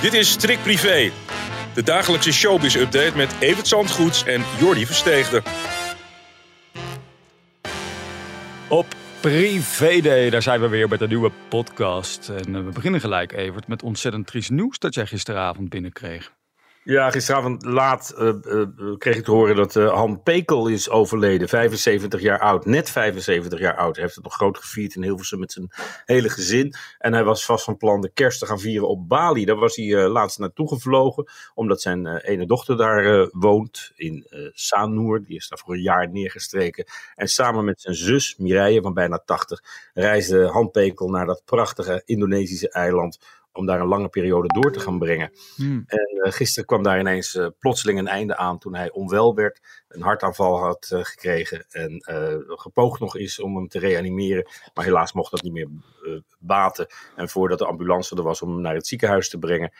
Dit is Strik Privé, de dagelijkse showbiz-update met Evert Zandgoeds en Jordi Versteegde. Op Privé Day, daar zijn we weer met een nieuwe podcast. En eh, we beginnen gelijk, Evert, met ontzettend triest nieuws dat jij gisteravond binnenkreeg. Ja, gisteravond laat uh, uh, kreeg ik te horen dat uh, Han Pekel is overleden. 75 jaar oud, net 75 jaar oud. Hij heeft het nog groot gevierd in Hilversum met zijn hele gezin. En hij was vast van plan de kerst te gaan vieren op Bali. Daar was hij laatst naartoe gevlogen, omdat zijn ene dochter daar woont in Sanur. Die is daar voor een jaar neergestreken. En samen met zijn zus Mireille van bijna 80 reisde Han Pekel naar dat prachtige Indonesische eiland om daar een lange periode door te gaan brengen. Hmm. En uh, gisteren kwam daar ineens uh, plotseling een einde aan toen hij onwel werd, een hartaanval had uh, gekregen en gepoogd nog is om hem te reanimeren. Maar helaas mocht dat niet meer baten. En voordat de ambulance er was om hem naar het ziekenhuis te brengen,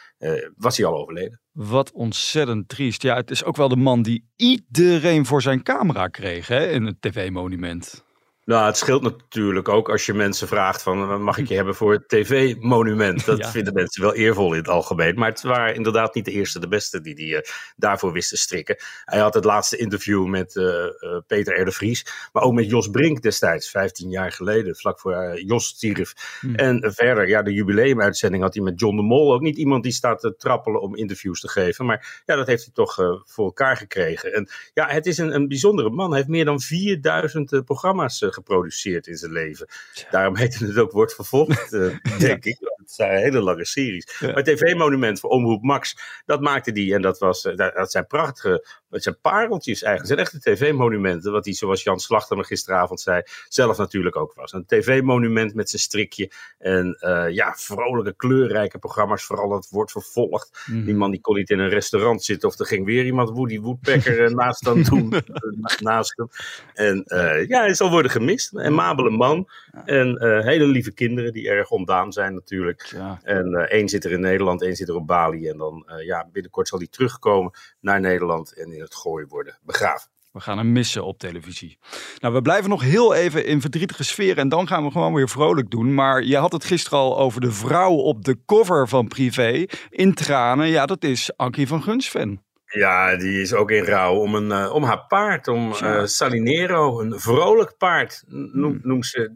was hij al overleden. Wat ontzettend triest. Ja, het is ook wel de man die iedereen voor zijn camera kreeg hè, in het tv-monument. Nou, het scheelt natuurlijk ook als je mensen vraagt van mag ik je hebben voor het tv-monument. Dat vinden mensen wel eervol in het algemeen. Maar het waren inderdaad niet de eerste, de beste die, die uh, daarvoor wisten strikken. Hij had het laatste interview met uh, uh, Peter R. de Vries. Maar ook met Jos Brink destijds, 15 jaar geleden, vlak voor Jos stierf. Hmm. En verder, ja, de jubileumuitzending had hij met John de Mol. Ook niet iemand die staat te trappelen om interviews te geven. Maar ja, dat heeft hij toch voor elkaar gekregen. En ja, het is een, een bijzondere man. Hij heeft meer dan 4000 programma's geproduceerd in zijn leven. Daarom heet het ook Wordt Vervolgd, uh, denk ik. Het zijn hele lange series. Maar TV-monument voor Omroep Max, dat maakte die. En dat, was, uh, dat zijn prachtige, dat zijn pareltjes eigenlijk. Het zijn echte TV-monumenten. Wat hij, zoals Jan Slachter me gisteravond zei, zelf natuurlijk ook was. Een TV-monument met zijn strikje. En uh, ja, vrolijke, kleurrijke programma's. Vooral dat wordt vervolgd. Mm. Die man die kon niet in een restaurant zitten. Of er ging weer iemand Woody Woodpecker naast hem doen. naast hem. En ja, hij zal worden gemist. Een mabele man. En uh, hele lieve kinderen die erg ontdaan zijn natuurlijk. Ja. En uh, één zit er in Nederland, één zit er op Bali. En dan uh, ja, binnenkort zal hij terugkomen naar Nederland en in het gooi worden begraven. We gaan hem missen op televisie. Nou, we blijven nog heel even in verdrietige sfeer en dan gaan we gewoon weer vrolijk doen. Maar je had het gisteren al over de vrouw op de cover van Privé in tranen. Ja, dat is Ankie van Gunsven. Ja, die is ook in rouw om, een, uh, om haar paard, om uh, Salinero, een vrolijk paard, noem, hmm. noemt ze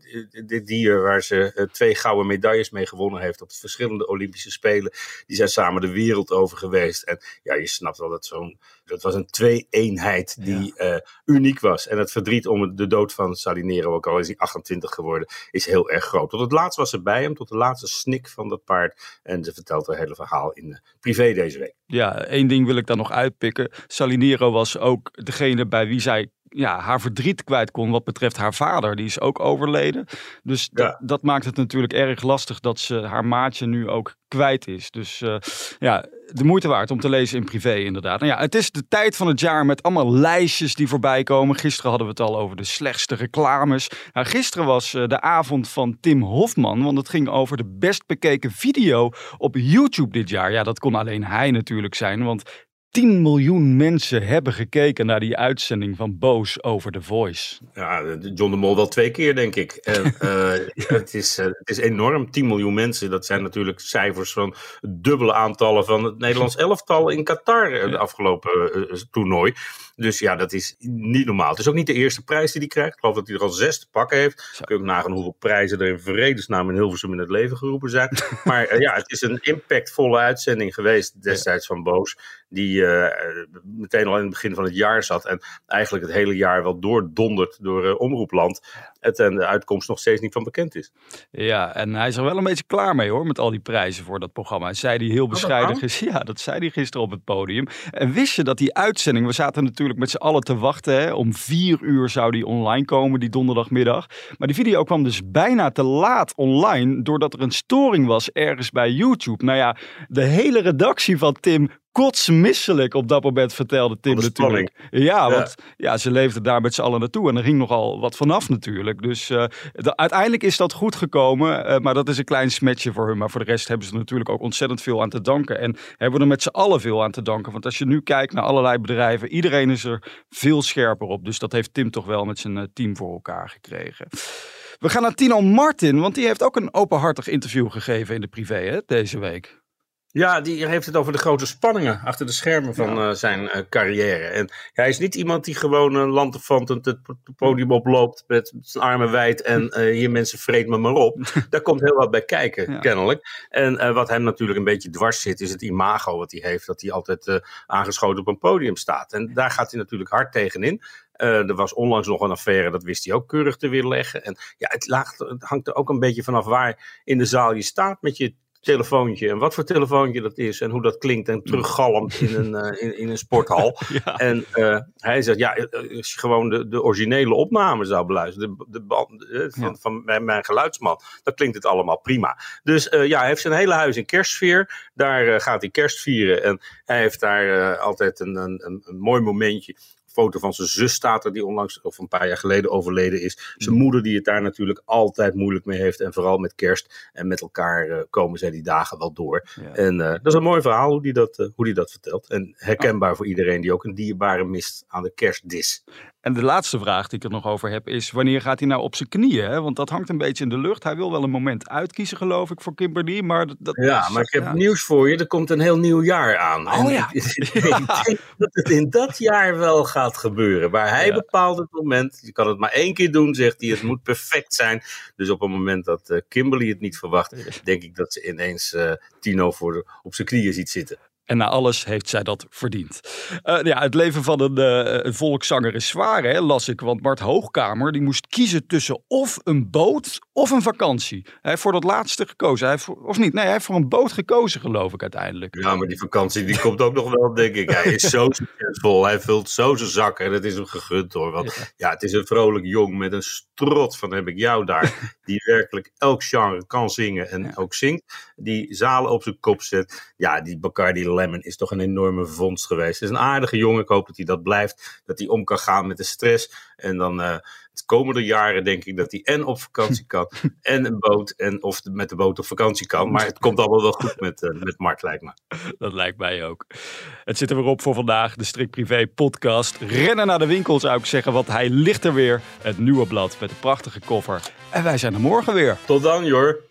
dit dier waar ze uh, twee gouden medailles mee gewonnen heeft op verschillende Olympische Spelen. Die zijn samen de wereld over geweest. En ja, je snapt wel dat zo'n dat was een twee-eenheid die ja. uh, uniek was. En het verdriet om de dood van Salinero, ook al is hij 28 geworden, is heel erg groot. Tot het laatst was ze bij hem, tot de laatste snik van dat paard. En ze vertelt het hele verhaal in de privé deze week. Ja, één ding wil ik dan nog uitpikken. Salinero was ook degene bij wie zij ja, haar verdriet kwijt kon wat betreft haar vader. Die is ook overleden. Dus ja. dat maakt het natuurlijk erg lastig dat ze haar maatje nu ook kwijt is. Dus uh, ja, de moeite waard om te lezen in privé inderdaad. Nou ja, het is de tijd van het jaar met allemaal lijstjes die voorbij komen. Gisteren hadden we het al over de slechtste reclames. Nou, gisteren was uh, de avond van Tim Hofman, want het ging over de best bekeken video op YouTube dit jaar. Ja, dat kon alleen hij natuurlijk zijn, want 10 miljoen mensen hebben gekeken naar die uitzending van Boos over The Voice. Ja, John de Mol wel twee keer, denk ik. En, uh, het, is, uh, het is enorm. 10 miljoen mensen, dat zijn natuurlijk cijfers van dubbele aantallen van het Nederlands elftal in Qatar uh, de afgelopen toernooi. Dus ja, dat is niet normaal. Het is ook niet de eerste prijs die hij krijgt. Ik geloof dat hij er al zes te pakken heeft. Zo. Kun je ook nagaan hoeveel prijzen er in vredesnaam in Hilversum in het leven geroepen zijn. maar ja, het is een impactvolle uitzending geweest destijds van Boos. die meteen al in het begin van het jaar zat. En eigenlijk het hele jaar wel doordondert door omroepland. Het en de uitkomst nog steeds niet van bekend is. Ja, en hij is er wel een beetje klaar mee hoor, met al die prijzen voor dat programma. Hij zei hij heel bescheiden. Ja, dat zei hij gisteren op het podium. En wist je dat die uitzending, we zaten natuurlijk met z'n allen te wachten. Hè, om vier uur zou die online komen, die donderdagmiddag. Maar die video kwam dus bijna te laat online, doordat er een storing was ergens bij YouTube. Nou ja, de hele redactie van Tim kotsmisselijk op dat moment, vertelde Tim natuurlijk. Ja, want ja, ze leefden daar met z'n allen naartoe en er ging nogal wat vanaf natuurlijk. Dus uh, uiteindelijk is dat goed gekomen, uh, maar dat is een klein smetje voor hun. Maar voor de rest hebben ze natuurlijk ook ontzettend veel aan te danken. En hebben we er met z'n allen veel aan te danken. Want als je nu kijkt naar allerlei bedrijven, iedereen is er veel scherper op. Dus dat heeft Tim toch wel met zijn uh, team voor elkaar gekregen. We gaan naar Tino Martin, want die heeft ook een openhartig interview gegeven in de privé hè, deze week. Ja, die heeft het over de grote spanningen achter de schermen van uh, zijn uh, carrière. En hij is niet iemand die gewoon een lantefantend het podium oploopt met zijn armen wijd en uh, hier mensen vreet me maar op. Daar komt heel wat bij kijken, ja. kennelijk. En wat hem natuurlijk een beetje dwars zit, is het imago wat hij heeft, dat hij altijd aangeschoten op een podium staat. En daar gaat hij natuurlijk hard tegenin. Uh, er was onlangs nog een affaire, dat wist hij ook keurig te weerleggen. En ja, het, het hangt er ook een beetje vanaf waar in de zaal je staat met je telefoontje en wat voor telefoontje dat is en hoe dat klinkt en teruggalmt in een, uh, in, in, een sporthal. En uh, hij zegt, ja, eh, als je gewoon de, de originele opname zou beluisteren, de, de van, ja. van mijn, mijn, geluidsman, dan klinkt het allemaal prima. Dus ja, hij heeft zijn hele huis in kerstsfeer, daar gaat hij kerst vieren en hij heeft daar altijd een, een, een mooi momentje foto van zijn zus staat er, die onlangs, of een paar jaar geleden overleden is. Zijn moeder, die het daar natuurlijk altijd moeilijk mee heeft. En vooral met kerst en met elkaar uh, komen zij die dagen wel door. Ja. En uh, dat is een mooi verhaal hoe die dat, uh, hoe die dat vertelt. En herkenbaar voor iedereen die ook een dierbare mist aan de kerstdis. En de laatste vraag die ik er nog over heb is: wanneer gaat hij nou op zijn knieën? Hè? Want dat hangt een beetje in de lucht. Hij wil wel een moment uitkiezen, geloof ik, voor Kimberly. Maar dat, ja, maar ik heb ja. nieuws voor je. Er komt een heel nieuw jaar aan. Oh en ja. Ik, ik denk dat het in dat jaar wel gaat gebeuren. Waar hij ja. bepaalt het moment. Je kan het maar één keer doen, zegt hij. Het moet perfect zijn. Dus op het moment dat uh, Kimberly het niet verwacht, denk ik dat ze ineens uh, Tino voor de, op zijn knieën ziet zitten. En na alles heeft zij dat verdiend. Uh, ja, het leven van een, uh, een volkszanger is zwaar, hè, las ik. Want Bart Hoogkamer die moest kiezen tussen of een boot of een vakantie. Hij heeft voor dat laatste gekozen. Hij heeft voor, of niet? Nee, hij heeft voor een boot gekozen, geloof ik uiteindelijk. Ja, maar die vakantie die komt ook nog wel, denk ik. Hij is zo succesvol. Hij vult zo zijn zakken. En het is hem gegund hoor. Want ja. ja, het is een vrolijk jong met een strot van heb ik jou daar. Die werkelijk elk genre kan zingen en ja. ook zingt. Die zalen op zijn kop zet. Ja, die Bacardi Lemon is toch een enorme vondst geweest. Het is een aardige jongen. Ik hoop dat hij dat blijft. Dat hij om kan gaan met de stress. En dan uh, de komende jaren denk ik dat hij en op vakantie kan. en een boot. En of met de boot op vakantie kan. Maar het komt allemaal wel goed met, uh, met Mart, lijkt me. Dat lijkt mij ook. Het zit er weer op voor vandaag. De Strik Privé podcast. Rennen naar de winkel zou ik zeggen. Want hij ligt er weer. Het nieuwe blad met een prachtige koffer. En wij zijn er morgen weer. Tot dan, Jor.